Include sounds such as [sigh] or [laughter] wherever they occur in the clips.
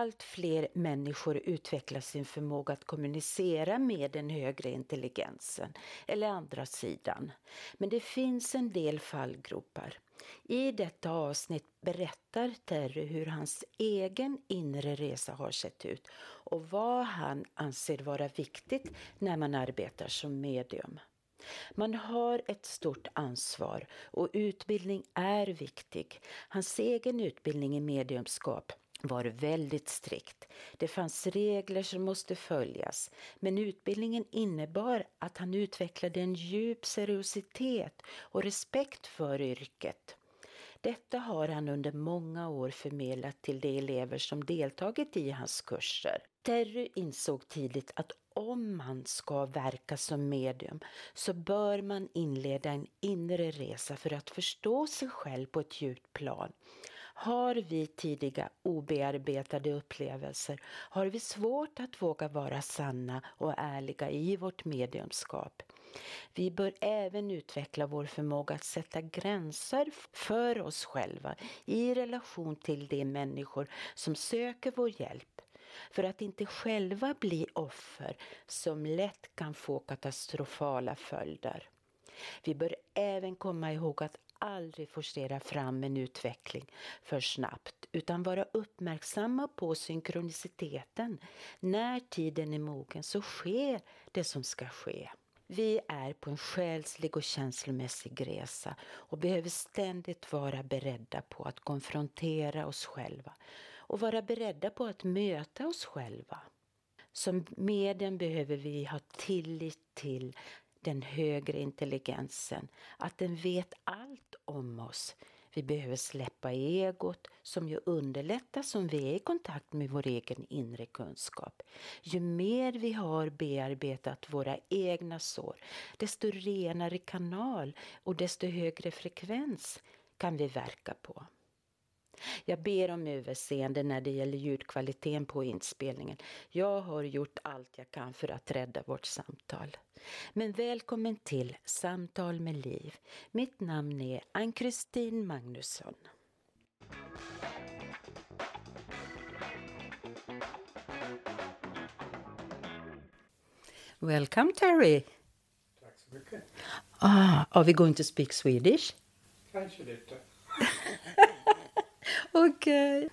Allt fler människor utvecklar sin förmåga att kommunicera med den högre intelligensen, eller andra sidan. Men det finns en del fallgropar. I detta avsnitt berättar Terry hur hans egen inre resa har sett ut och vad han anser vara viktigt när man arbetar som medium. Man har ett stort ansvar och utbildning är viktig. Hans egen utbildning i mediumskap var väldigt strikt. Det fanns regler som måste följas, men utbildningen innebar att han utvecklade en djup seriositet och respekt för yrket. Detta har han under många år förmedlat till de elever som deltagit i hans kurser. Terry insåg tidigt att om man ska verka som medium så bör man inleda en inre resa för att förstå sig själv på ett djupt plan. Har vi tidiga obearbetade upplevelser har vi svårt att våga vara sanna och ärliga i vårt mediumskap. Vi bör även utveckla vår förmåga att sätta gränser för oss själva i relation till de människor som söker vår hjälp för att inte själva bli offer som lätt kan få katastrofala följder. Vi bör även komma ihåg att aldrig forcera fram en utveckling för snabbt utan vara uppmärksamma på synkroniciteten. När tiden är mogen så sker det som ska ske. Vi är på en själslig och känslomässig resa och behöver ständigt vara beredda på att konfrontera oss själva och vara beredda på att möta oss själva. Som medien behöver vi ha tillit till den högre intelligensen, att den vet allt om oss. Vi behöver släppa egot som ju underlättas om vi är i kontakt med vår egen inre kunskap. Ju mer vi har bearbetat våra egna sår, desto renare kanal och desto högre frekvens kan vi verka på. Jag ber om överseende när det gäller ljudkvaliteten på inspelningen. Jag har gjort allt jag kan för att rädda vårt samtal. Men välkommen till Samtal med Liv. Mitt namn är Ann-Kristin Magnusson. Welcome Terry. Tack så mycket. Ah, are we going to speak Swedish? Kanske lite. [laughs] Okay.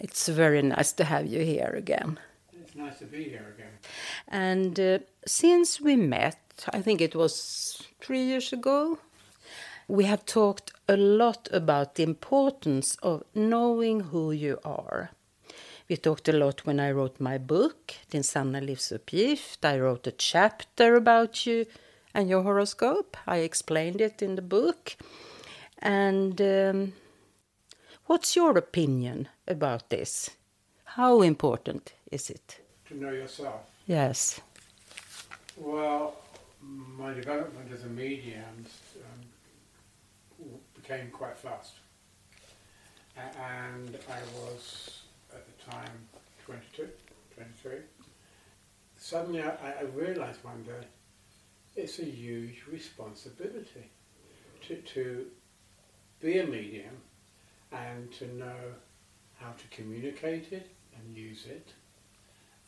It's very nice to have you here again. It's nice to be here again. And uh, since we met, I think it was three years ago, we have talked a lot about the importance of knowing who you are. We talked a lot when I wrote my book, Din sanna livsuppgift. I wrote a chapter about you and your horoscope. I explained it in the book. And um, what's your opinion about this? How important is it? To know yourself. Yes. Well, my development as a medium um, became quite fast. And I was, at the time, 22, 23. Suddenly I, I realized one day it's a huge responsibility to, to be a medium and to know how to communicate it and use it,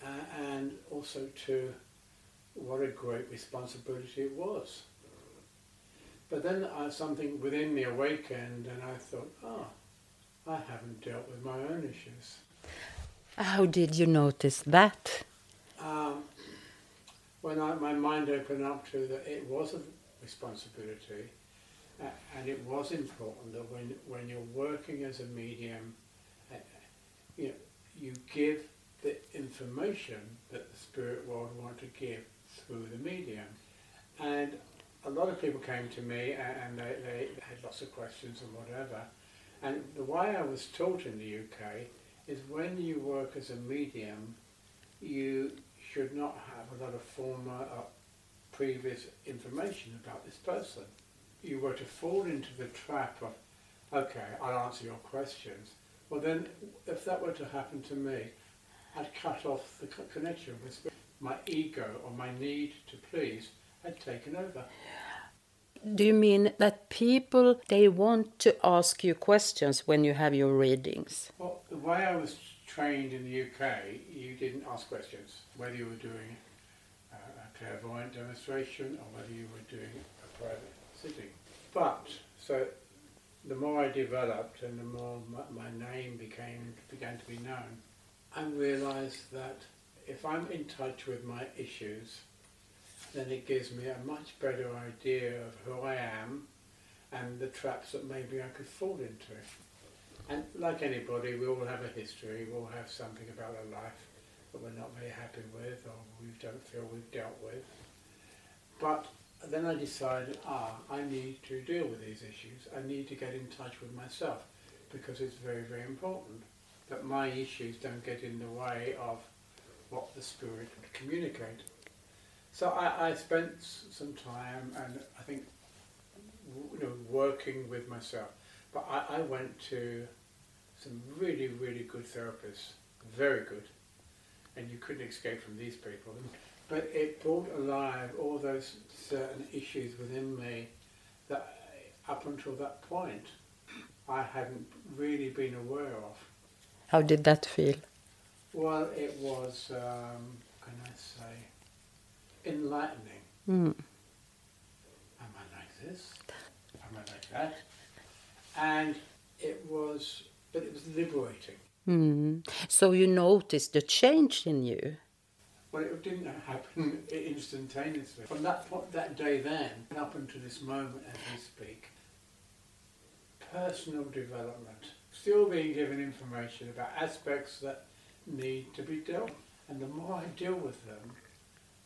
uh, and also to what a great responsibility it was. But then uh, something within me awakened, and I thought, oh, I haven't dealt with my own issues. How did you notice that? Um, when I, my mind opened up to that it was a responsibility uh, and it was important that when, when you're working as a medium, uh, you know, you give the information that the spirit world want to give through the medium. And a lot of people came to me and, and they, they had lots of questions and whatever. And the way I was taught in the UK is when you work as a medium, you should not have a lot of former uh, previous information about this person. You were to fall into the trap of, okay, I'll answer your questions. Well then, if that were to happen to me, I'd cut off the connection with my ego or my need to please had taken over. Do you mean that people they want to ask you questions when you have your readings? Well, the way I was trained in the UK, you didn't ask questions whether you were doing a, a clairvoyant demonstration or whether you were doing a private sitting. But so the more I developed and the more my, my name became began to be known, I realised that if I'm in touch with my issues, then it gives me a much better idea of who I am and the traps that maybe I could fall into. And like anybody, we all have a history, we all have something about our life that we're not very happy with or we don't feel we've dealt with. But then I decided, ah, I need to deal with these issues. I need to get in touch with myself because it's very, very important that my issues don't get in the way of what the spirit would communicate. So I, I spent some time and I think you know working with myself. But I, I went to some really, really good therapists, very good, and you couldn't escape from these people. [laughs] But it brought alive all those certain issues within me that up until that point I hadn't really been aware of. How did that feel? Well, it was, um, can I say, enlightening. Mm. Am I like this? Am I like that? And it was, but it was liberating. Mm. So you noticed the change in you? Well, it didn't happen [laughs] instantaneously. From that point, that day then, up until this moment as we speak, personal development still being given information about aspects that need to be dealt with. And the more I deal with them,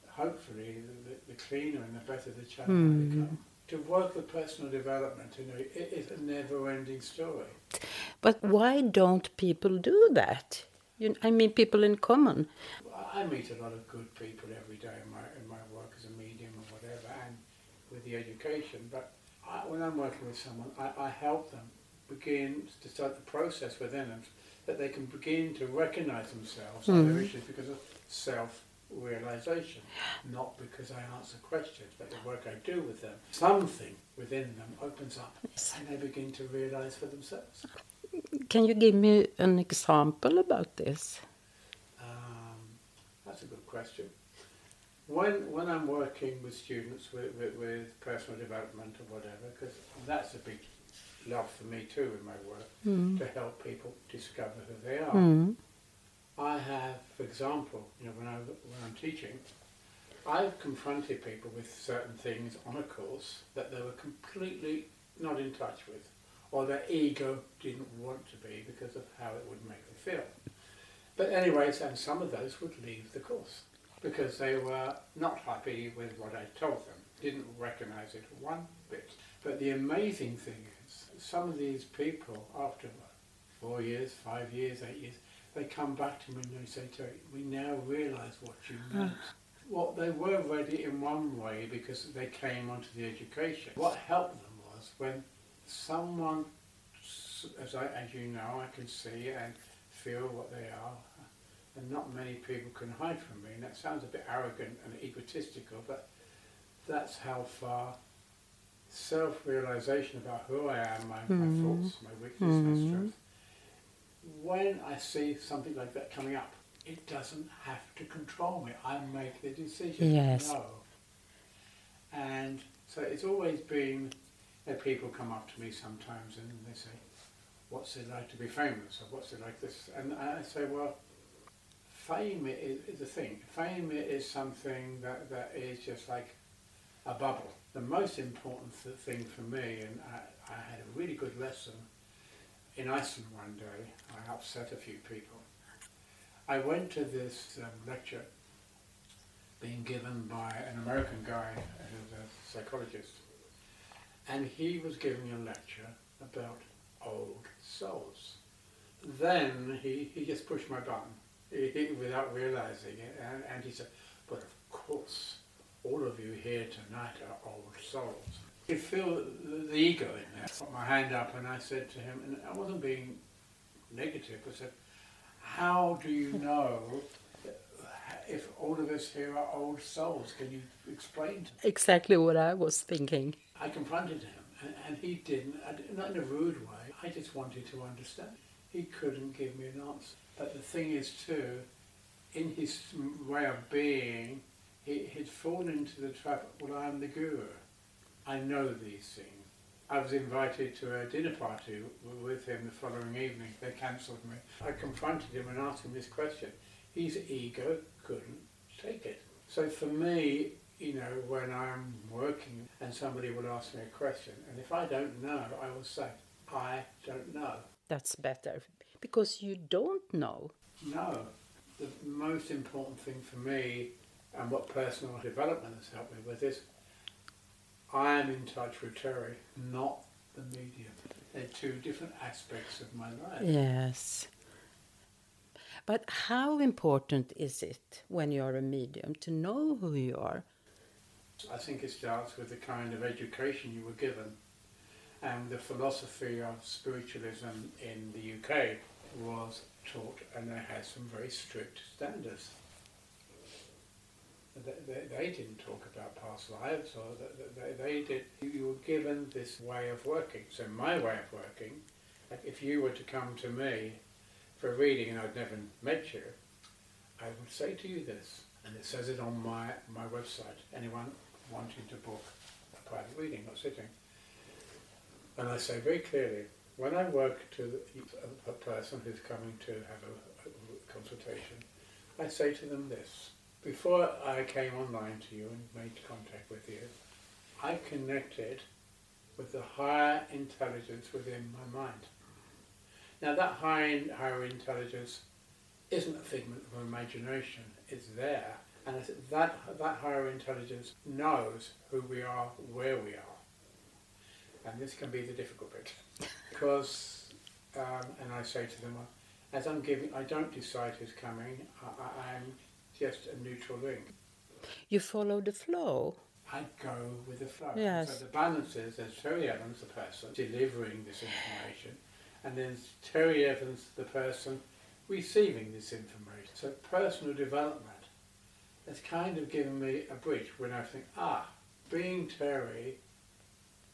hopefully the, the cleaner and the better the channel mm. become. To work with personal development, you know, it is a never-ending story. But why don't people do that? You, I mean, people in common. I meet a lot of good people every day in my in my work as a medium or whatever, and with the education. But I, when I'm working with someone, I, I help them begin to start the process within them that they can begin to recognize themselves mm. and their issues because of self realization, not because I answer questions, but the work I do with them. Something within them opens up yes. and they begin to realize for themselves. Can you give me an example about this? That's a good question. When, when I'm working with students with, with, with personal development or whatever, because that's a big love for me too in my work mm. to help people discover who they are. Mm. I have, for example, you know, when, I, when I'm teaching, I've confronted people with certain things on a course that they were completely not in touch with, or their ego didn't want to be because of how it would make them feel. But anyway, and some of those would leave the course because they were not happy with what I told them, didn't recognize it one bit. But the amazing thing is, some of these people, after four years, five years, eight years, they come back to me and they say to me, we now realise what you hmm. meant. Well, they were ready in one way because they came onto the education. What helped them was when someone, as, I, as you know, I can see and feel what they are, and not many people can hide from me. And that sounds a bit arrogant and egotistical, but that's how far self-realization about who I am, my, mm. my hmm. faults, my weakness, mm. my hmm. strength. When I see something like that coming up, it doesn't have to control me. I make the decision. Yes. No. And so it's always been that people come up to me sometimes and they say, what's it like to be famous? Or what's it like this? And I say, well, fame is, is the thing. Fame is something that, that is just like a bubble. The most important th- thing for me, and I, I had a really good lesson in Iceland one day. I upset a few people. I went to this um, lecture being given by an American guy who's a psychologist, and he was giving a lecture about old souls. Then he, he just pushed my button without realizing it, and, and he said, but of course, all of you here tonight are old souls. You feel the, the ego in there. I put my hand up and I said to him, and I wasn't being negative, I said, how do you [laughs] know if all of us here are old souls? Can you explain to me? Exactly what I was thinking. I confronted him, and, and he didn't, not in a rude way. I just wanted to understand. He couldn't give me an answer. But the thing is, too, in his way of being, he, he'd fallen into the trap, well, I'm the guru. I know these things. I was invited to a dinner party with him the following evening. They cancelled me. I confronted him and asked him this question. His ego couldn't take it. So for me, you know, when I'm working and somebody will ask me a question, and if I don't know, I will say, I don't know. That's better because you don't know. No. The most important thing for me and what personal development has helped me with is I am in touch with Terry, not the medium. They're two different aspects of my life. Yes. But how important is it when you're a medium to know who you are? I think it starts with the kind of education you were given. And the philosophy of spiritualism in the UK was taught, and they had some very strict standards. They, they, they didn't talk about past lives, or they, they did. You were given this way of working. So my way of working, if you were to come to me for a reading and I'd never met you, I would say to you this, and it says it on my, my website. Anyone wanting to book a private reading or sitting, and I say very clearly, when I work to a, person who's coming to have a, a consultation, I say to them this. Before I came online to you and made contact with you, I connected with the higher intelligence within my mind. Now that high, higher intelligence isn't a figment of imagination, it's there. And that, that higher intelligence knows who we are, where we are. And this can be the difficult bit. Because, um, and I say to them, as I'm giving, I don't decide who's coming, I, am just a neutral link. You follow the flow. I go with the flow. Yes. So the balance is there's Terry Evans, the person delivering this information, and then Terry Evans, the person receiving this information. So personal development has kind of given me a bridge when I think, ah, being Terry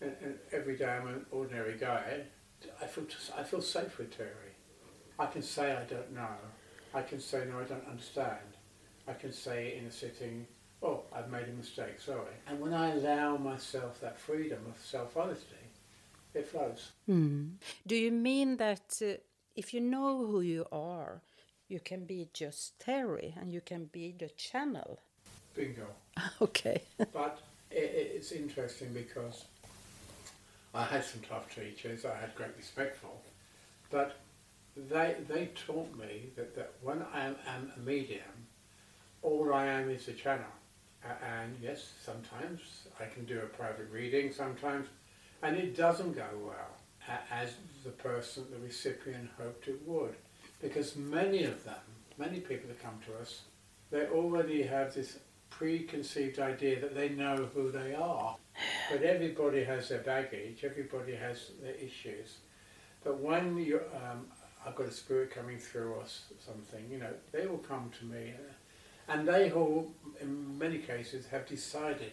and, and every day I'm an ordinary guy, I feel I feel safe with Terry. I can say I don't know. I can say no, I don't understand. I can say in a sitting, oh, I've made a mistake, sorry. And when I allow myself that freedom of self-honesty, it flows. Mm. Do you mean that uh, if you know who you are, you can be just Terry and you can be the channel? Bingo. [laughs] okay. but it, it's interesting because I had some tough teachers I had great respect for, but they, they taught me that, that when I am, am a medium, all I am is a channel. And yes, sometimes I can do a private reading, sometimes, and it doesn't go well as the person, the recipient hoped it would. Because many of them, many people that come to us, they already have this preconceived idea that they know who they are. But everybody has their baggage, everybody has their issues. But when you, um, I've got a spirit coming through or something, you know, they will come to me, uh, and they all, in many cases, have decided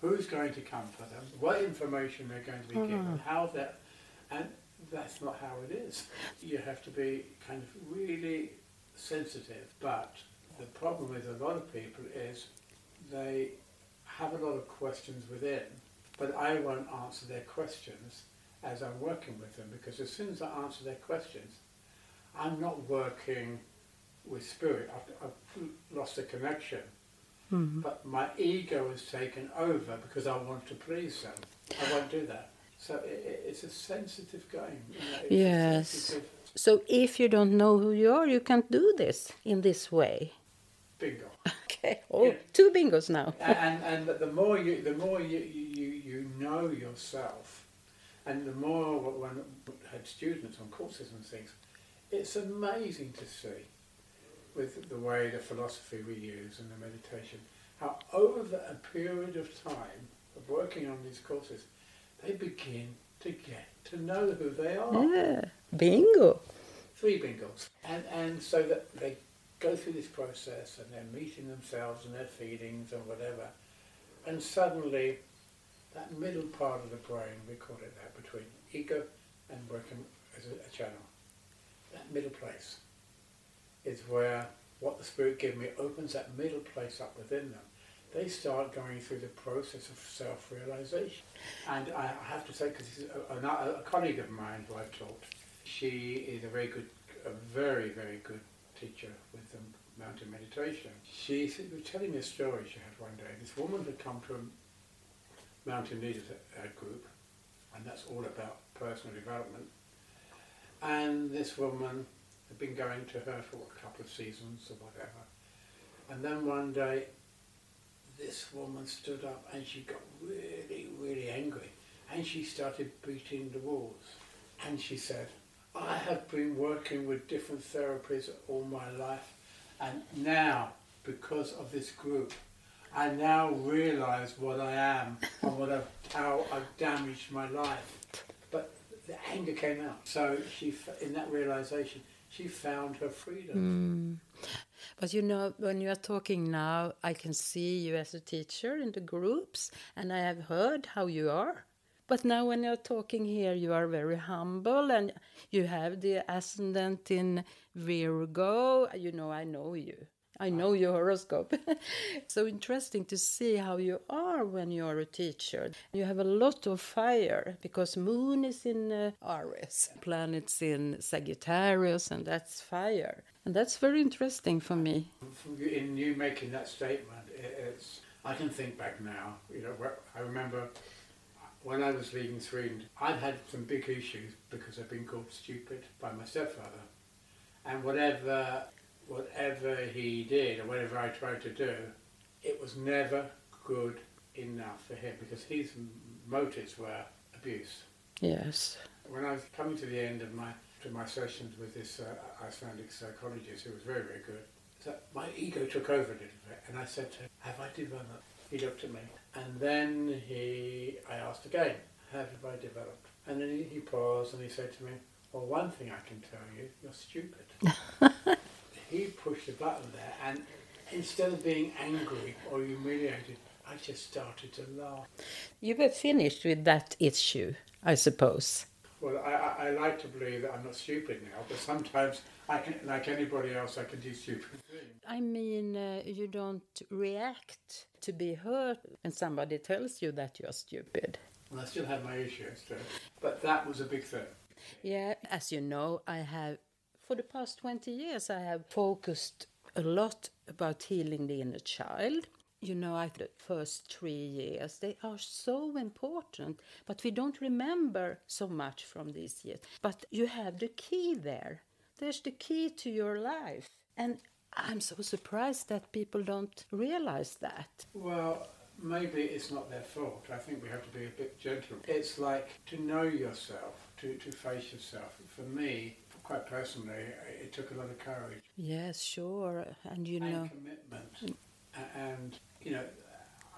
who's going to come for them, what information they're going to be given, mm. how that, and that's not how it is. You have to be kind of really sensitive. But the problem with a lot of people is they have a lot of questions within, but I won't answer their questions as I'm working with them because as soon as I answer their questions, I'm not working with spirit. I've, I've lost the connection. Hmm. But my ego has taken over because I want to please them. I won't do that. So it, it's a sensitive game. you know, Yes. sensitive- So if you don't know who you are, you can't do this in this way. Bingo. Okay. Oh, Yeah. two bingos now. and and the more you the more you you, you know yourself, and the more wh- when I had students on courses and things, it's amazing to see with the way the philosophy we use and the meditation, how over a period of time of working on these courses, they begin to get to know who they are Yeah. Bingo. three bingos. And, and so that they go through this process and they're meeting themselves and their feelings and whatever. And suddenly, that middle part of the brain, we call it that, between ego and working as a, a channel, that middle place is where what the Spirit gave me opens that middle place up within them. They start going through the process of self-realization. And I have to say, because a, a, a colleague of mine who I've taught, she is a very good, a very, very good teacher with the mountain meditation. She was telling me a story she had one day. This woman had come to a mountain leaders uh, group, and that's all about personal development. And this woman had been going to her for a couple of seasons or whatever. And then one day, this woman stood up and she got really, really angry. And she started beating the walls. And she said, I have been working with different therapies all my life. And now, because of this group, I now realise what I am and what I've, how I've damaged my life. But the anger came out. So she, in that realisation, she found her freedom. Hmm. But you know, when you are talking now, I can see you as a teacher in the groups, and I have heard how you are. But now, when you're talking here, you are very humble, and you have the ascendant in Virgo. You know, I know you. I know your horoscope. [laughs] so interesting to see how you are when you're a teacher. You have a lot of fire because moon is in uh, Aries, planets in Sagittarius, and that's fire. And that's very interesting for me. In you making that statement, it's I can think back now. You know, I remember when I was leaving Sweden, I'd had some big issues because I'd been called stupid by my stepfather, and whatever whatever he did or whatever I tried to do, it was never good enough for him because his motives were abuse. Yes. When I was coming to the end of my to my sessions with this uh, Icelandic psychologist, who was very very good, so my ego took over a little bit, and I said to him, "Have I developed?" He looked at me, and then he I asked again, "Have I developed?" And then he, paused and he said to me, "Well, one thing I can tell you, you're stupid." [laughs] he pushed the button there, and instead of being angry or humiliated, I just started to laugh. You were finished with that issue, I suppose. Well, I, I, I like to believe that I'm not stupid now, but sometimes I can, like anybody else, I can do stupid things. I mean, uh, you don't react to be hurt when somebody tells you that you're stupid. And I still have my issues but that was a big thing. Yeah, as you know, I have, for the past 20 years, I have focused a lot about healing the inner child. You know, I the first three years, they are so important, but we don't remember so much from these years. But you have the key there. There's the key to your life. And I'm so surprised that people don't realize that. Well, maybe it's not their fault. I think we have to be a bit gentle. It's like to know yourself, to, to face yourself. For me, quite personally, it took a lot of courage Yes, sure. And you and know, commitment. And, you know,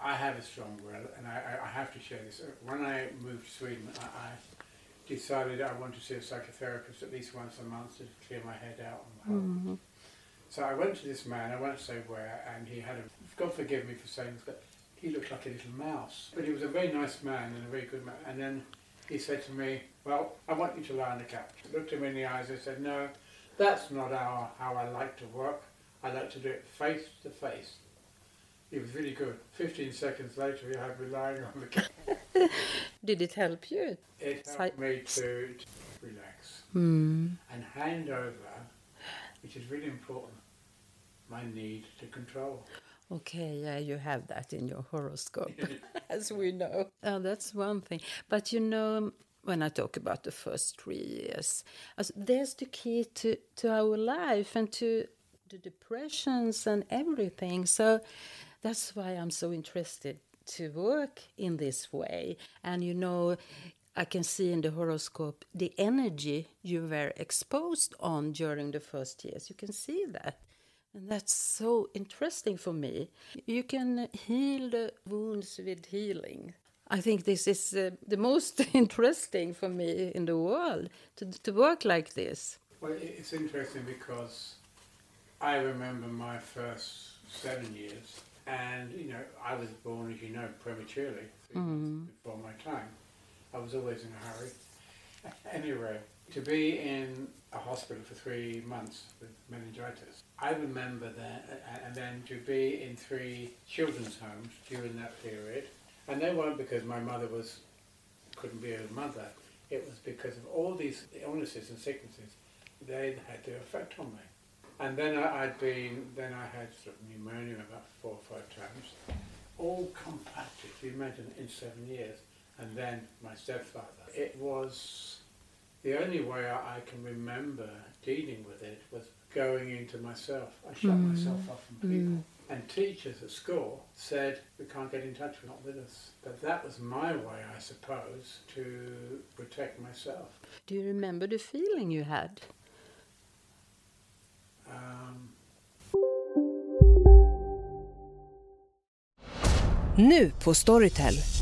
I have a strong will, and I, I- have to share this. When I moved to Sweden, I, I decided I wanted to see a psychotherapist at least once a month to clear my head out. And help. Mm-hmm. So I went to this man, I won't say where, and he had a, God forgive me for saying this, but he looked like a little mouse. But he was a very nice man and a very good man. And then he said to me, well, I want you to lie on the couch. I looked him in the eyes and said, no, that's not how, how I like to work. I like to do it face to face. He was really good. 15 seconds later, he had me lying on the couch. [laughs] did it help you? It helped me to, to relax Hmm. and hand over, which is really important, my need to control. Okay, yeah, you have that in your horoscope, [laughs] [laughs] as we know. Oh, that's one thing. But you know, when I talk about the first three years, there's the key to, to our life and to the depressions and everything. So that's why I'm so interested to work in this way. And you know, I can see in the horoscope the energy you were exposed on during the first years. You can see that. And that's so interesting for me. You can heal the wounds with healing. I think this is uh, the most [laughs] interesting for me in the world to, to work like this. Well, it's interesting because I remember my first seven years, and you know, I was born, as you know, prematurely, mm. before my time. I was always in a hurry. [laughs] anyway, to be in a hospital for three months with meningitis, I remember that, and then to be in three children's homes during that period, and they weren't because my mother was couldn't be a mother. It was because of all these illnesses and sicknesses they had their effect on me. And then I, had been, then I had sort of pneumonia about four or five times, all compacted. You imagine in seven years and then my stepfather. It was the only way I, can remember dealing with it was going into myself. I shut mm. myself off from people. Mm. And teachers at school said, we can't get in touch, not with us. But that was my way, I suppose, to protect myself. Do you remember the feeling you had? Um, nu på Storytel.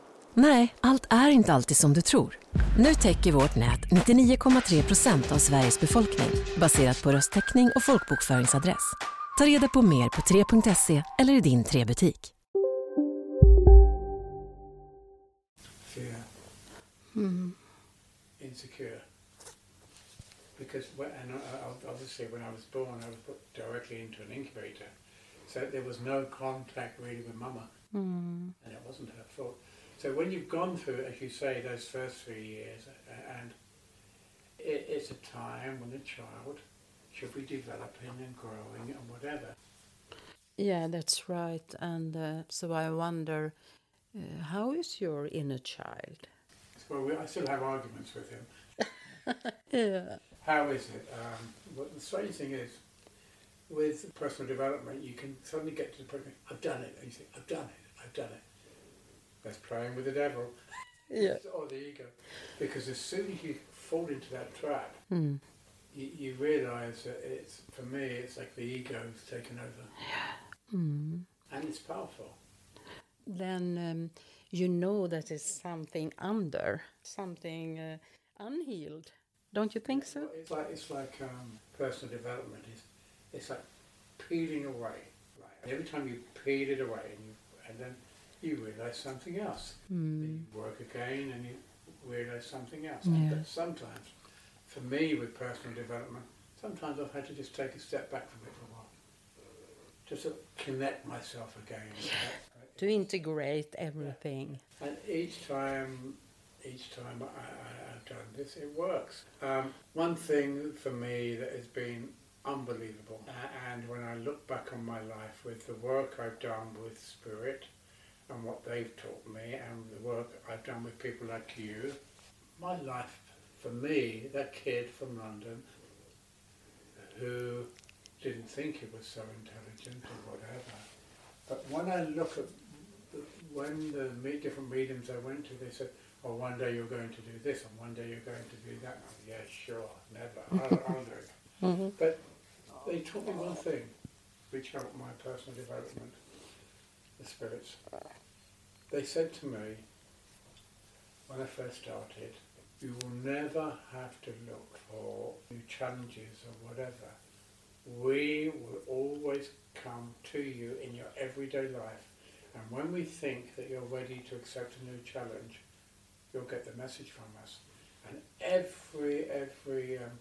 Nej, allt är inte alltid som du tror. Nu täcker vårt nät 99,3 procent av Sveriges befolkning baserat på röstteckning och folkbokföringsadress. Ta reda på mer på 3.se eller i din 3-butik. Fear. Mm. Insecure. Because when, and obviously when I was born I was put directly into an incubator. So there was no contact really with mama. Mm. And it wasn't her. So when you've gone through, as you say, those first three years, and it, it's a time when a child should be developing and growing and whatever. Yeah, that's right. And uh, so I wonder, uh, how is your inner child? Well, we, I still have arguments with him. [laughs] yeah. How is it? Um, well, the strange thing is, with personal development, you can suddenly get to the point, I've done it. And you think, I've done it, I've done it. That's playing with the devil. Yeah. or the ego. Because as soon as you fall into that trap, mm. you, you realise that it's, for me, it's like the ego's taken over. Yeah. Mm. And it's powerful. Then um, you know that it's something under, something uh, unhealed. Don't you think so? It's like, it's like um, personal development. It's, it's like peeling away. Right? Every time you peel it away, and, you, and then you realise something else. Mm. You work again and you realise something else. Yeah. But sometimes, for me with personal development, sometimes I've had to just take a step back from it for a while. Just to connect myself again. to integrate everything. Yeah. And each time, each time I, have done this, it works. Um, one thing for me that has been unbelievable, and when I look back on my life with the work I've done with spirit, and what they've taught me and the work I've done with people like you. My life, for me, that kid from London who didn't think he was so intelligent or whatever. But when I look at the, when the different mediums I went to, they said, or one day you're going to do this, and one day you're going to do that. And yeah, sure, never. I'll, I'll do it. Mm-hmm. But they taught me one thing, which helped my personal development, the spirits. They said to me, when I first started, you will never have to look for new challenges or whatever. We will always come to you in your everyday life. And when we think that you're ready to accept a new challenge, you'll get the message from us. And every, every um,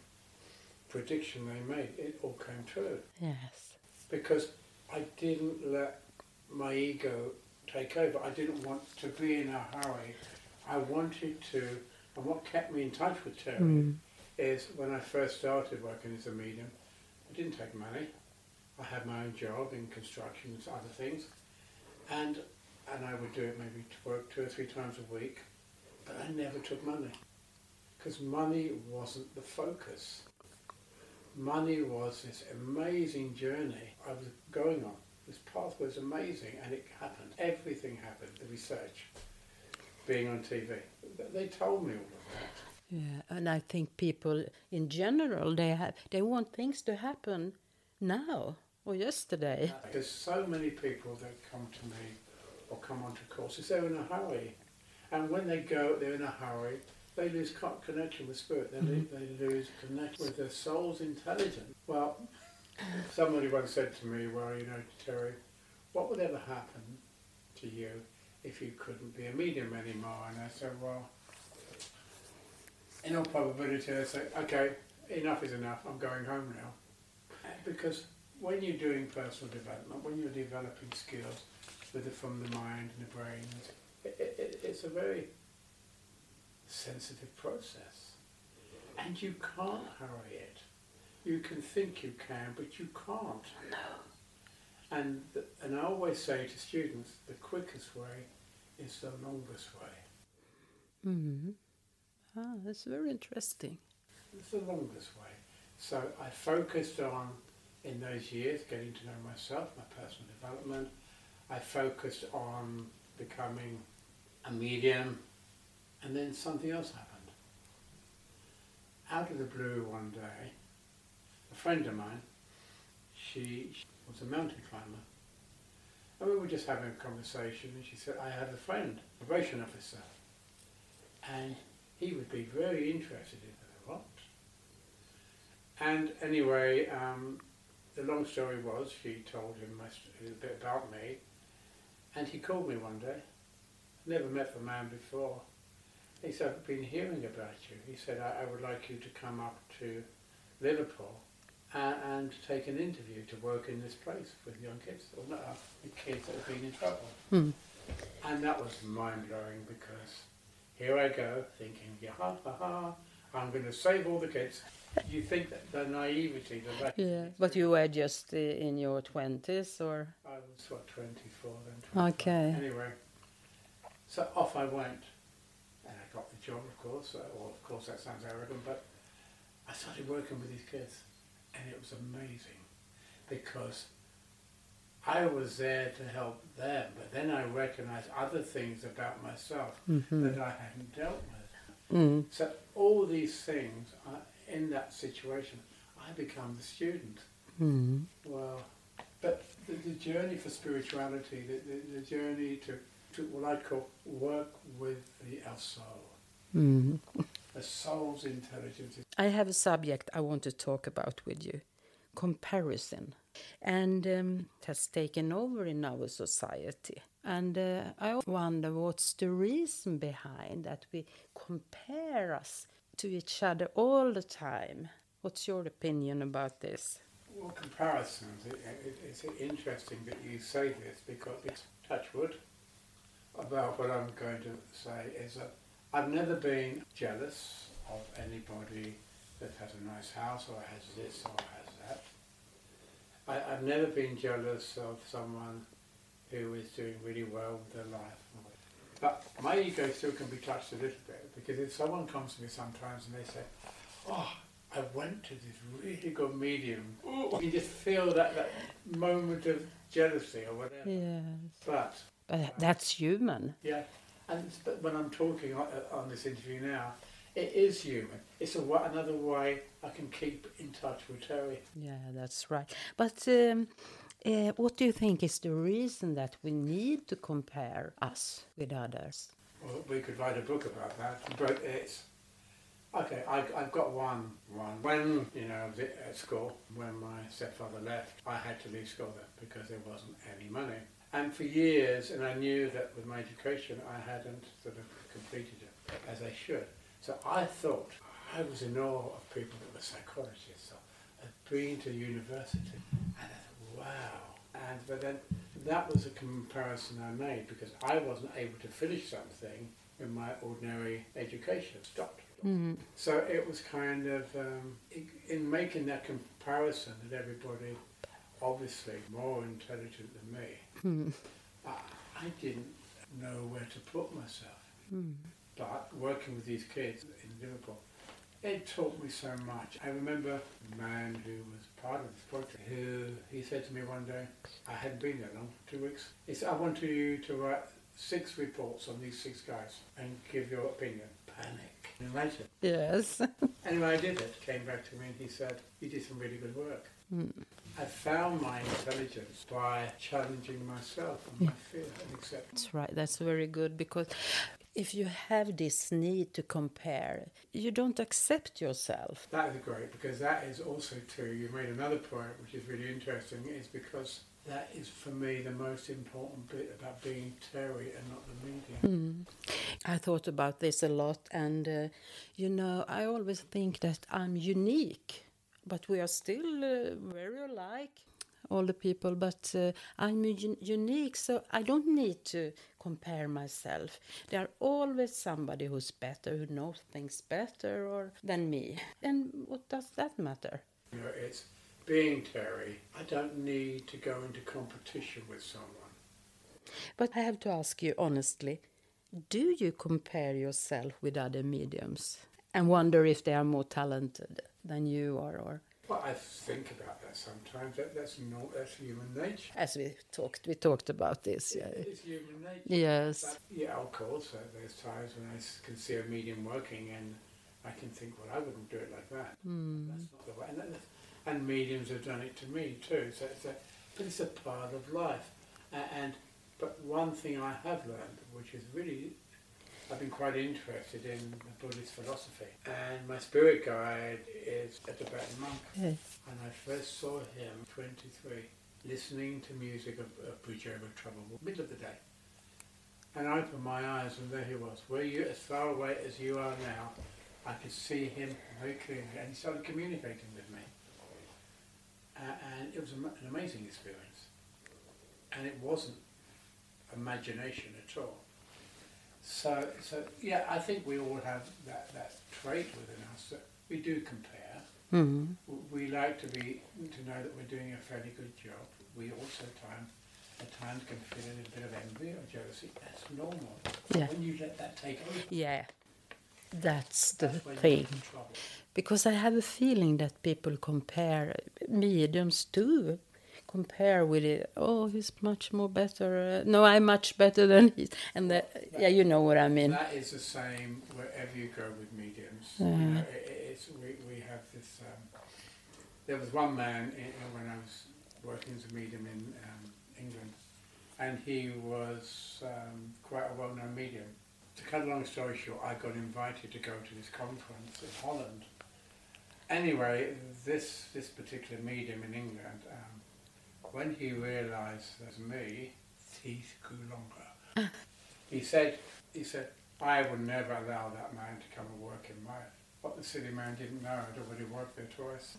prediction they made, it all came true. Yes. Because I didn't let my ego take over. I didn't want to be in a hurry. I wanted to, and what kept me in touch with Terry Mm. is when I first started working as a medium, I didn't take money. I had my own job in construction and other things, and and I would do it maybe to work two or three times a week, but I never took money because money wasn't the focus. Money was this amazing journey I was going on. This path was amazing, and it happened. Everything happened. The research, being on TV, they told me all of that. Yeah, and I think people in general they have they want things to happen now or yesterday. Uh, there's so many people that come to me or come onto courses, they're in a hurry. And when they go, they're in a hurry, they lose connection with spirit, they, mm-hmm. lo- they lose connection with their soul's intelligence. Well, somebody once said to me, well, you know, Terry, what would ever happen to you if you couldn't be a medium anymore? And I said, well, in all probability, I say, okay, enough is enough, I'm going home now. Because when you're doing personal development, when you're developing skills with the, from the mind and the brain, it, it, it, it's a very sensitive process. And you can't hurry it. You can think you can, but you can't. No. And, the, and I always say to students, the quickest way is the longest way. Mm. Ah, that's very interesting. It's the longest way. So I focused on, in those years, getting to know myself, my personal development. I focused on becoming a medium, and then something else happened. Out of the blue one day, friend of mine, she, she was a mountain climber, and we were just having a conversation, and she said, I have a friend, a probation officer, and he would be very interested in her. What? And anyway, um, the long story was, she told him a bit about me, and he called me one day. Never met the man before. He said, I've been hearing about you. He said, I, I would like you to come up to Liverpool and, and take an interview to work in this place with young kids, or not, uh, with kids that have been in trouble. Mm. And that was mind blowing because here I go thinking, yeah, ha ha ha, I'm going to save all the kids. You think that the naivety, the Yeah, but you were just uh, in your twenties, or I was what 24 then. 25. Okay. Anyway, so off I went, and I got the job, of course. Uh, well, of course that sounds arrogant, but I started working with these kids, and it was amazing because I was there to help them, but then I recognized other things about myself Mhm. that I hadn't dealt with. Mm. So all these things, in that situation, I become the student. Mm. Well, but the, the journey for spirituality, the, the, the journey to, to what I call work with the our soul, Mm. [laughs] the soul's intelligence. I have a subject I want to talk about with you comparison. And um, it has taken over in our society. And uh, I wonder what's the reason behind that we compare us to each other all the time. What's your opinion about this? Well, comparisons, it, it, it's interesting that you say this because it's touch wood about what I'm going to say is that I've never been jealous of anybody that has a nice house or has this or has that. I, I've never been jealous of someone who is doing really well with their life. But my ego still can be touched a little bit because if someone comes to me sometimes and they say, oh, I went to this really good medium. Ooh, you just feel that, that moment of jealousy or whatever. Yes. But But that's human. yeah, And but when I'm talking on, uh, on this interview now, it is human. It's a, another way I can keep in touch with Terry. Yeah, that's right. But um, uh, what do you think is the reason that we need to compare us with others? Well, we could write a book about that, but it's okay. I, I've got one. One when you know I was at school when my stepfather left, I had to leave school then because there wasn't any money. And for years, and I knew that with my education, I hadn't sort of completed it as I should. So I thought I was in awe of people that were psychologists or had been to university, and I thought, wow. And but then that was a comparison I made because I wasn't able to finish something in my ordinary education. Stopped. So it was kind of um, in making that comparison that everybody, obviously more intelligent than me, hmm. I, I didn't know where to put myself. Hmm. But working with these kids in Liverpool, it taught me so much. I remember a man who was part of this project who he said to me one day, I hadn't been there long, two weeks. He said, I want you to write six reports on these six guys and give your opinion. Panic. Imagine. Yes. [laughs] Anyway, I did it. Came back to me and he said, "You did some really good work." I found my intelligence by challenging myself and my fear and acceptance. That's right. That's very good because if you have this need to compare, you don't accept yourself. That is great because that is also too. You made another point which is really interesting. Is because that is for me the most important bit about being Terry and not the media. I thought about this a lot, and uh, you know, I always think that I'm unique, but we are still uh, very alike, all the people. But uh, I'm unique, so I don't need to compare myself. There are always somebody who's better, who knows things better or than me. And what does that matter? You know, it's being Terry. I don't need to go into competition with someone. But I have to ask you honestly do you compare yourself with other mediums and wonder if they are more talented than you are? Or Well, I think about that sometimes. That, that's not that's human nature. as we talked, we talked about this. Yeah. It's human nature. Yes. But, yeah, of course. There's times when I can see a medium working and I can think, well, I wouldn't do it like that. Hmm. That's not the way. And, that- and mediums have done it to me too. So it's a, but it's a part of life. And but one thing I have learned, which is really, I've been quite interested in the Buddhist philosophy. And my spirit guide is a Tibetan monk. Yes. And I first saw him 23, listening to music of, of Pujaga Trouble, middle of the day. And I opened my eyes and there he was. Where you, as far away as you are now, I could see him very clearly and he started communicating with me. Uh, and it was an amazing experience. And it wasn't imagination at all. So, so yeah, I think we all have that, that trait within us that we do compare. Mhm. We like to be to know that we're doing a fairly good job. We also time at times can feel a little bit of envy or jealousy. That's normal. Yeah. When you let that take over, Yeah, that's the that's thing. get in trouble. Because I have a feeling that people compare mediums too. Compare with it. Oh, he's much more better. Uh, no, I'm much better than he. And the, yeah, you know what I mean. That is the same wherever you go with mediums. Yeah. You know, it, we, we have this. Um, there was one man in, when I was working as a medium in um, England, and he was um, quite a well-known medium. To cut a long story short, I got invited to go to this conference in Holland. Anyway, this this particular medium in England, um, when he realised that me, teeth grew longer. He said, he said, I would never allow that man to come and work in my. What the silly man didn't know, I'd already worked there twice.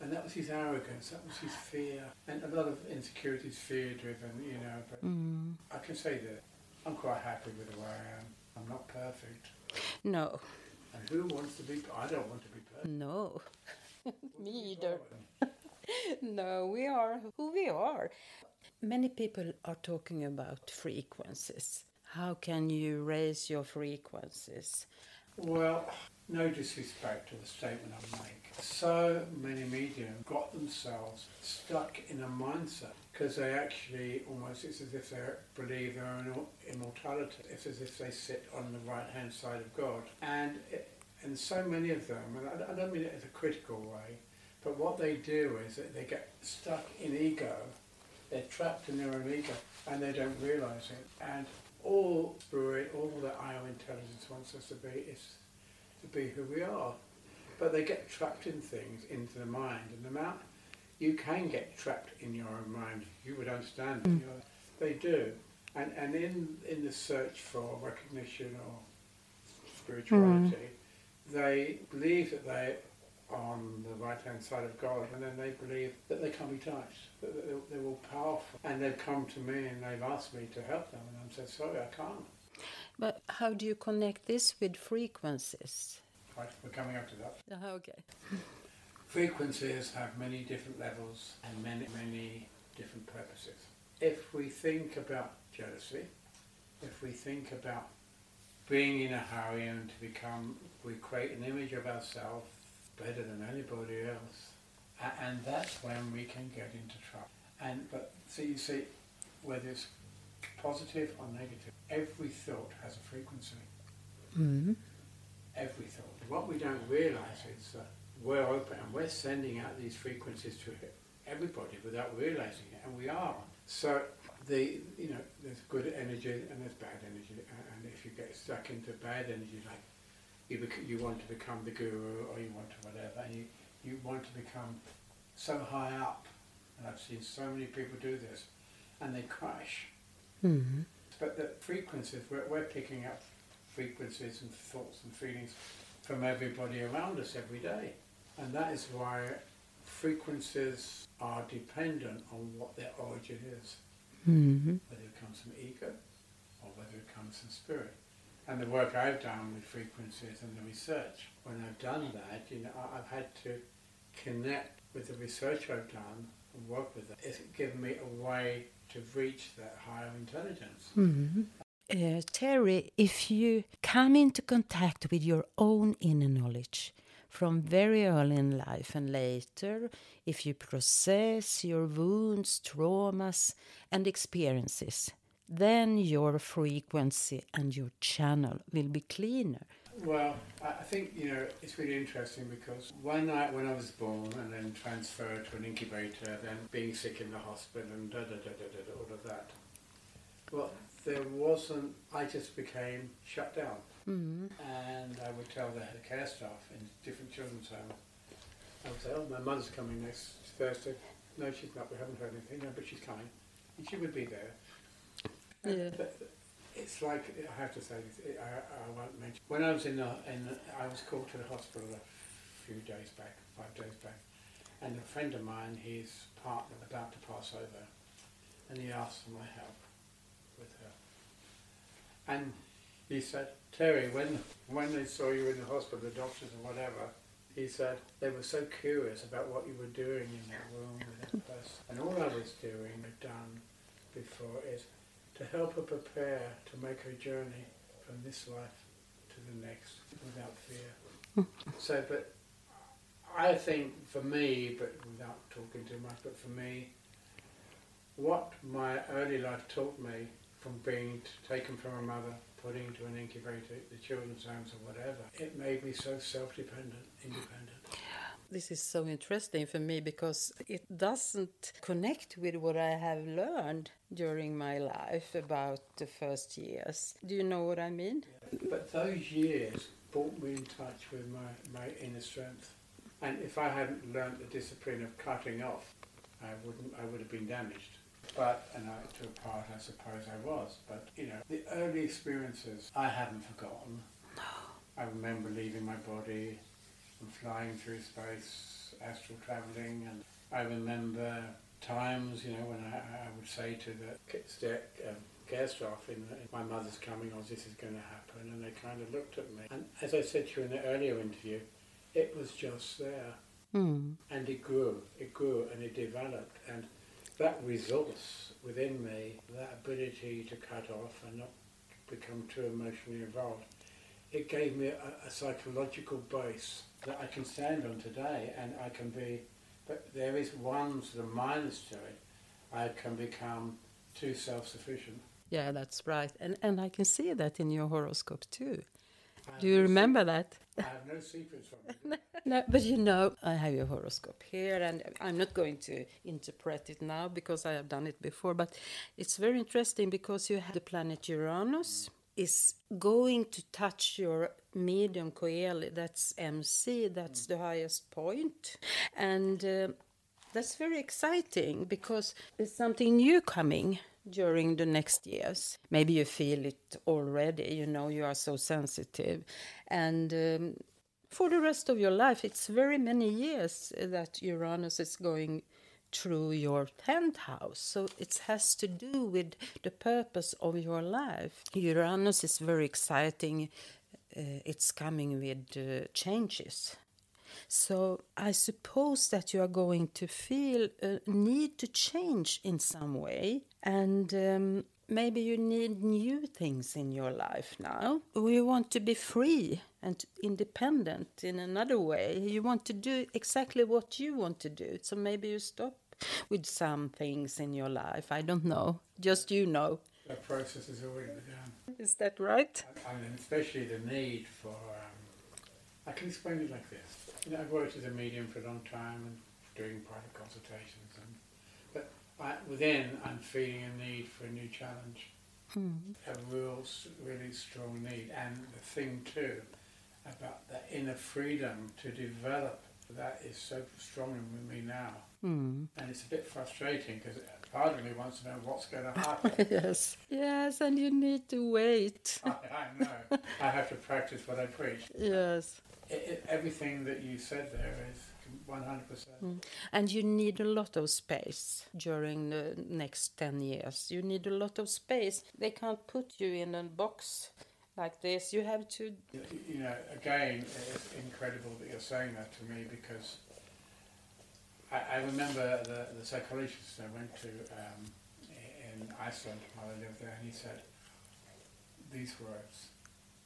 And that was his arrogance, that was his fear. And a lot of insecurities, fear driven, you know. But Mm. I can say that I'm quite happy with the way I am. I'm not perfect. No, And who wants to be, I don't want to be perfect. no. [laughs] Me either. [laughs] No, we are who we are. Many people are talking about frequencies. How can you raise your frequencies? Well, no disrespect to the statement I make. So many mediums got themselves stuck in a mindset because they actually almost, it's as if they believe their own immortality. It's as if they sit on the right hand side of God. And, it, and so many of them, and I, I don't mean it in a critical way, but what they do is that they get stuck in ego, they're trapped in their own ego, and they don't realize it. And all spirit, all that higher intelligence wants us to be is to be who we are. But they get trapped in things into the mind, and the amount you can get trapped in your own mind, you would understand. Mm. They do, and and in in the search for recognition or spirituality, mm. they believe that they on the right hand side of God, and then they believe that they can't be touched, that they're, they're all powerful. And they've come to me and they've asked me to help them, and I'm said, sorry, I can't. But how do you connect this with frequencies? Right, we're coming up to that. Uh, okay. [laughs] frequencies have many different levels and many, many different purposes. If we think about jealousy, if we think about being in a hurry and to become, we create an image of ourselves better than anybody else. And that's when we can get into trouble. And but so you see, whether it's positive or negative, every thought has a frequency. Mm-hmm. Every thought. What we don't realise is that we're open and we're sending out these frequencies to everybody without realising it, and we are. So the you know there's good energy and there's bad energy, and if you get stuck into bad energy like you, bec- you want to become the guru or you want to whatever, and you, you want to become so high up. And I've seen so many people do this, and they crash. Mm-hmm. But the frequencies, we're, we're picking up frequencies and thoughts and feelings from everybody around us every day. And that is why frequencies are dependent on what their origin is. Mm-hmm. Whether it comes from ego or whether it comes from spirit and the work I've done with frequencies and the research, when I've done that, you know, I've had to connect with the research I've done and work with it. It's given me a way to reach that higher intelligence. Mm-hmm. Uh, Terry, if you come into contact with your own inner knowledge from very early in life and later, if you process your wounds, traumas, and experiences, then your frequency and your channel will be cleaner. Well, I think you know it's really interesting because when I when I was born and then transferred to an incubator, then being sick in the hospital and da da da da da all of that. Well, there wasn't. I just became shut down, mm-hmm. and I would tell the care staff in different children's homes. I would say, "Oh, my mother's coming next Thursday." No, she's not. We haven't heard anything. No, but she's coming, and she would be there. Yeah. It's like I have to say this. I, I won't mention. When I was in the, in the, I was called to the hospital a few days back, five days back, and a friend of mine, his partner, about to pass over, and he asked for my help with her. And he said, Terry, when when they saw you in the hospital, the doctors and whatever, he said they were so curious about what you were doing in that room with that person, and all I was doing, had done before, is to help her prepare to make her journey from this life to the next without fear. [laughs] so, but I think for me, but without talking too much, but for me, what my early life taught me from being taken from a mother, put into an incubator, the children's homes or whatever, it made me so self-dependent, independent. This is so interesting for me because it doesn't connect with what I have learned during my life about the first years. Do you know what I mean? But those years brought me in touch with my, my inner strength. And if I hadn't learned the discipline of cutting off, I wouldn't I would have been damaged. But and I, to a part I suppose I was. But you know, the early experiences I haven't forgotten. No. I remember leaving my body and flying through space, astral travelling, and I remember times, you know, when I, I would say to the stair, um, care staff, in, in, my mother's coming, or this is going to happen, and they kind of looked at me. And as I said to you in the earlier interview, it was just there. Mm. And it grew, it grew, and it developed. And that resource within me, that ability to cut off and not become too emotionally involved, it gave me a, a psychological base that I can stand on today, and I can be. But there is one sort of minus to it. I can become too self-sufficient. Yeah, that's right. And and I can see that in your horoscope too. Do you no remember that? I have no secrets from [laughs] it. No, but you know, I have your horoscope here, and I'm not going to interpret it now because I have done it before. But it's very interesting because you have the planet Uranus is going to touch your medium coeli. That's MC. That's the highest point, and. Uh, that's very exciting because there's something new coming during the next years. Maybe you feel it already, you know, you are so sensitive. And um, for the rest of your life, it's very many years that Uranus is going through your 10th house. So it has to do with the purpose of your life. Uranus is very exciting. Uh, it's coming with uh, changes. So I suppose that you are going to feel a need to change in some way, and um, maybe you need new things in your life now. You want to be free and independent in another way. You want to do exactly what you want to do. So maybe you stop with some things in your life. I don't know. Just you know. The process is already begun. Is that right? And especially the need for, um, I can explain it like this. You know, I've worked as a medium for a long time and doing private consultations, and but I, within I'm feeling a need for a new challenge, a real, really strong need, and the thing too about the inner freedom to develop that is so strong in me now, Mm. and it's a bit frustrating because part of me wants to know what's going [laughs] to happen. yes. Yes, and you need to wait. [laughs] I, I know. I have to practice what I preach. yes. I i everything that you said there is 100%. Mm. And you need a lot of space during the next 10 years. You need a lot of space. They can't put you in a box like this. You have to. You know, again, it's incredible that you're saying that to me because I, I remember the, the psychologist I went to um, in Iceland while I lived there, and he said these words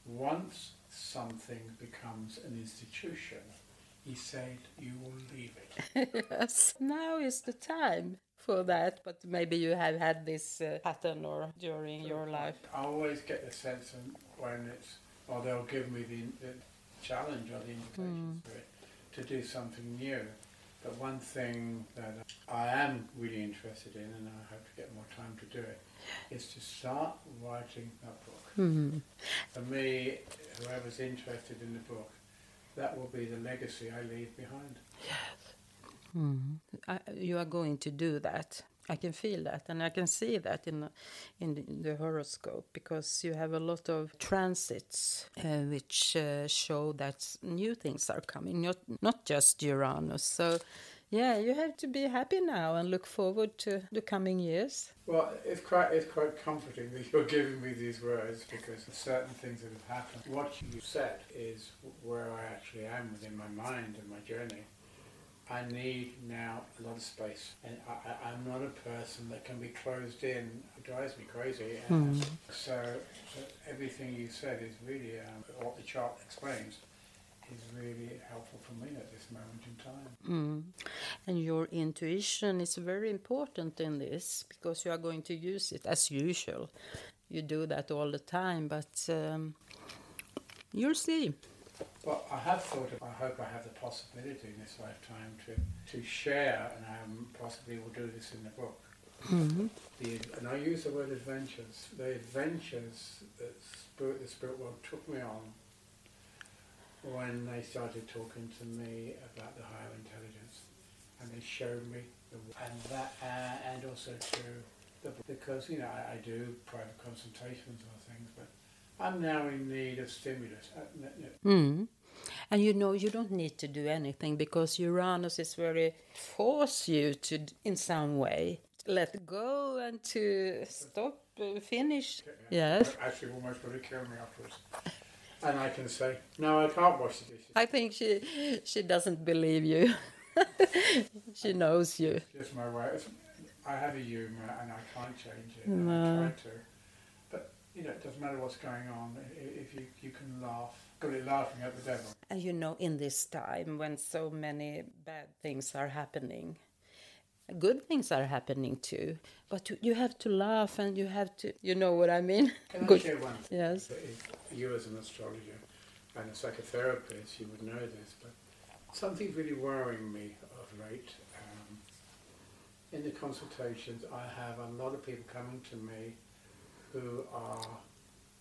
Once something becomes an institution, he said, you will leave it. [laughs] yes. Now is the time for that, but maybe you have had this uh, pattern or during your life. I always get the sense of when it's, or they'll give me the, the challenge or the invitation for it, to do something new. But one thing that I am really interested in, and I hope to get more time to do it, is to start writing a book. Mhm. For me, whoever's interested in the book, that will be the legacy I leave behind. Mm. I, you are going to do that. I can feel that, and I can see that in in the, horoscope because you have a lot of transits uh, which uh, show that new things are coming, not not just Uranus. So, yeah, you have to be happy now and look forward to the coming years. Well, it's quite it's quite comforting that you're giving me these words because of certain things that have happened. What you said is where I actually am within my mind and my journey. I need now a lot of space, and I, I, I'm not a person that can be closed in. It drives me crazy. And so, so everything you said is really um, what the chart explains is really helpful for me at this moment in time. Mm. And your intuition is very important in this because you are going to use it as usual. You do that all the time, but um, you'll see. Well, I have thought of, I hope I have the possibility in this lifetime to, to share, and I um, possibly will do this in the book. The, and I use the word adventures. The adventures that spirit, the spirit world took me on when they started talking to me about the higher intelligence, and they showed me the and that uh, and also to the because you know I, I do private consultations or things, but I'm now in need of stimulus. Mm. And you know, you don't need to do anything because Uranus is very force you to, in some way, let go and to stop, uh, finish. Yes. Actually, almost going to kill me afterwards. And I can say, no, I can't wash the dishes. I think she she doesn't believe you. [laughs] she knows you. It's just my way. I have a humour and I can't change it. No. I try to. You know, it doesn't matter what's going on. If you, you can laugh, good at laughing at the devil. And you know, in this time when so many bad things are happening, good things are happening too. But you have to laugh and you have to, you know what I mean? Can good. I share one? Yes. You as an astrologer and a psychotherapist, you would know this, but something's really worrying me of late. Um, in the consultations, I have a lot of people coming to me who are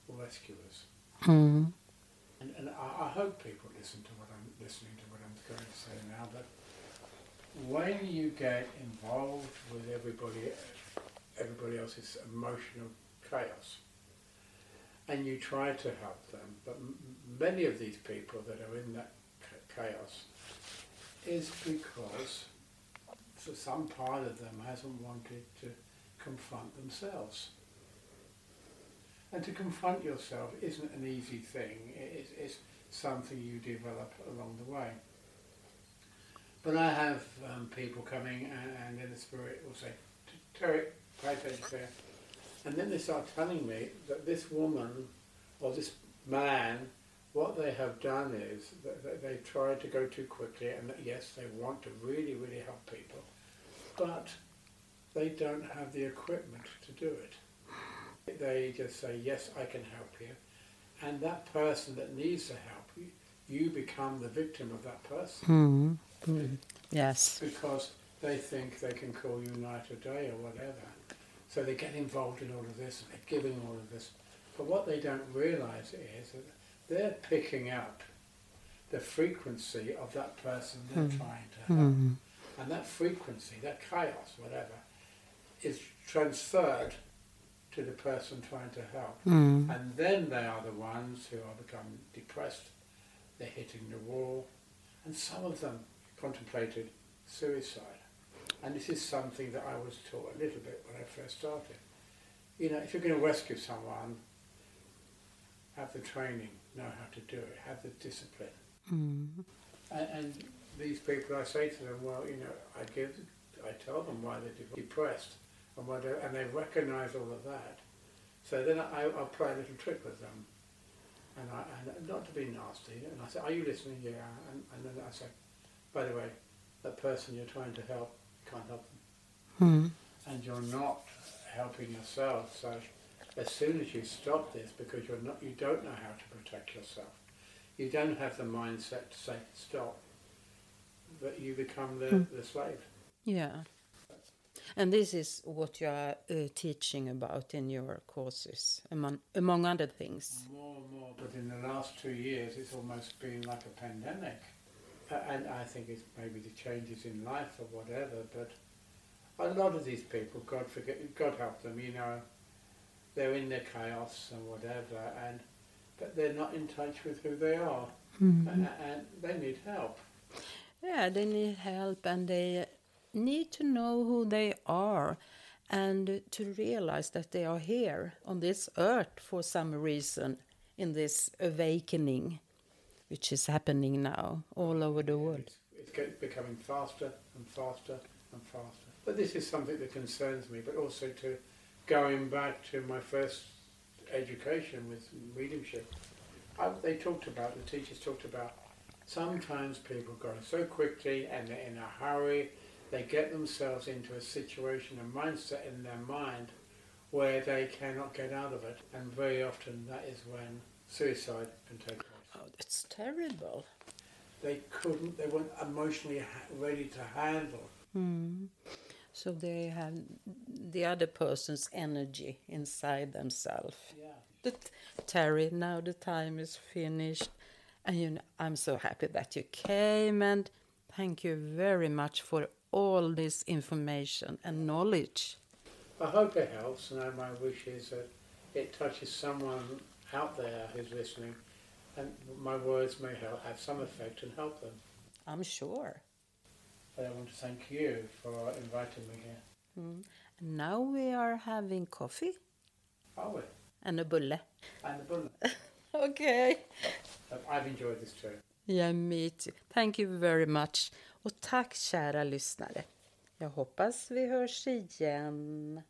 rescuers. Mm. And, and I, I hope people listen to what I'm listening to what I'm going to say now. But when you get involved with everybody, everybody else's emotional chaos, and you try to help them, but m- many of these people that are in that chaos is because so some part of them hasn't wanted to confront themselves. And to confront yourself isn't an easy thing. It's, it's something you develop along the way. But I have um, people coming and, and in the spirit will say, Terry, pay attention here. And then they start telling me that this woman or this man, what they have done is that that they've tried to go too quickly and that yes, they want to really, really help people, but they don't have the equipment to do it. They just say, yes, I can help you. And that person that needs the help, you, you become the victim of that person Mm. Yes. because they think they can call you night or day or whatever. So they get involved in all of this and they're giving all of this. But what they don't realise is that they're picking up the frequency of that person they're Mm. trying to help. And that frequency, that chaos, whatever, is transferred to the person trying to help. Mm. And then they are the ones who are becoming depressed, they're hitting the wall, and some of them contemplated suicide. And this is something that I was taught a little bit when I first started. You know, if you're going to rescue someone, have the training, know how to do it, have the discipline. Mm. And, and these people, I say to them, well, you know, I give, I tell them why they're depressed, and why they and they recognise all of that. So then I, I'll play a little trick with them, and I and not to be nasty. And I say, are you listening? Yeah. And, and then I say, by the way, that person you're trying to help can't help them, Mm. and you're not helping yourself. So as soon as you stop this, because you're not, you don't know how to protect yourself, you don't have the mindset to say stop, but you become the, the slave. Yeah. And this is what you are uh, teaching about in your courses, among, among other things. More and more, but in the last two years, it's almost been like a pandemic. And I think it's maybe the changes in life or whatever, but a lot of these people, God forget, God help them, you know, they're in their chaos and whatever, and but they're not in touch with who they are, Mm-hmm. A- and they need help. Yeah, they need help and they need to know who they are and to realize that they are here on this earth for some reason in this awakening which is happening now all over the world. It's, it's becoming faster and faster and faster. But this is something that concerns me, but also to going back to my first education with mediumship. I, they talked about, the teachers talked about, sometimes people go so quickly and they're in a hurry, they get themselves into a situation, a mindset in their mind where they cannot get out of it. And very often that is when suicide can take place Oh, that's terrible. they couldn't, they weren't emotionally ha- ready to handle. Mm. So they have the other person's energy inside themselves. Yeah. But Terry, now the time is finished, and you know, I'm so happy that you came, and thank you very much for all this information and knowledge. I hope it helps, and my wish is that it touches someone out there who's listening, and my words may help, have some effect and help them. I'm sure. But I want to thank you for inviting me here. Mm. Now we are having coffee Are we? and a bulle. And the bullet. [laughs] Okay. I've enjoyed this too. Yeah, me too. Thank you very much. Och tack kära lyssnare. Jag hoppas vi hörs igen.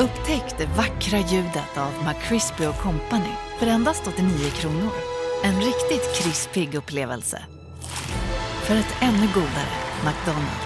Upptäck det vackra ljudet av McCrispy Company för endast 89 kronor. En riktigt krispig upplevelse. För ett ännu godare McDonalds.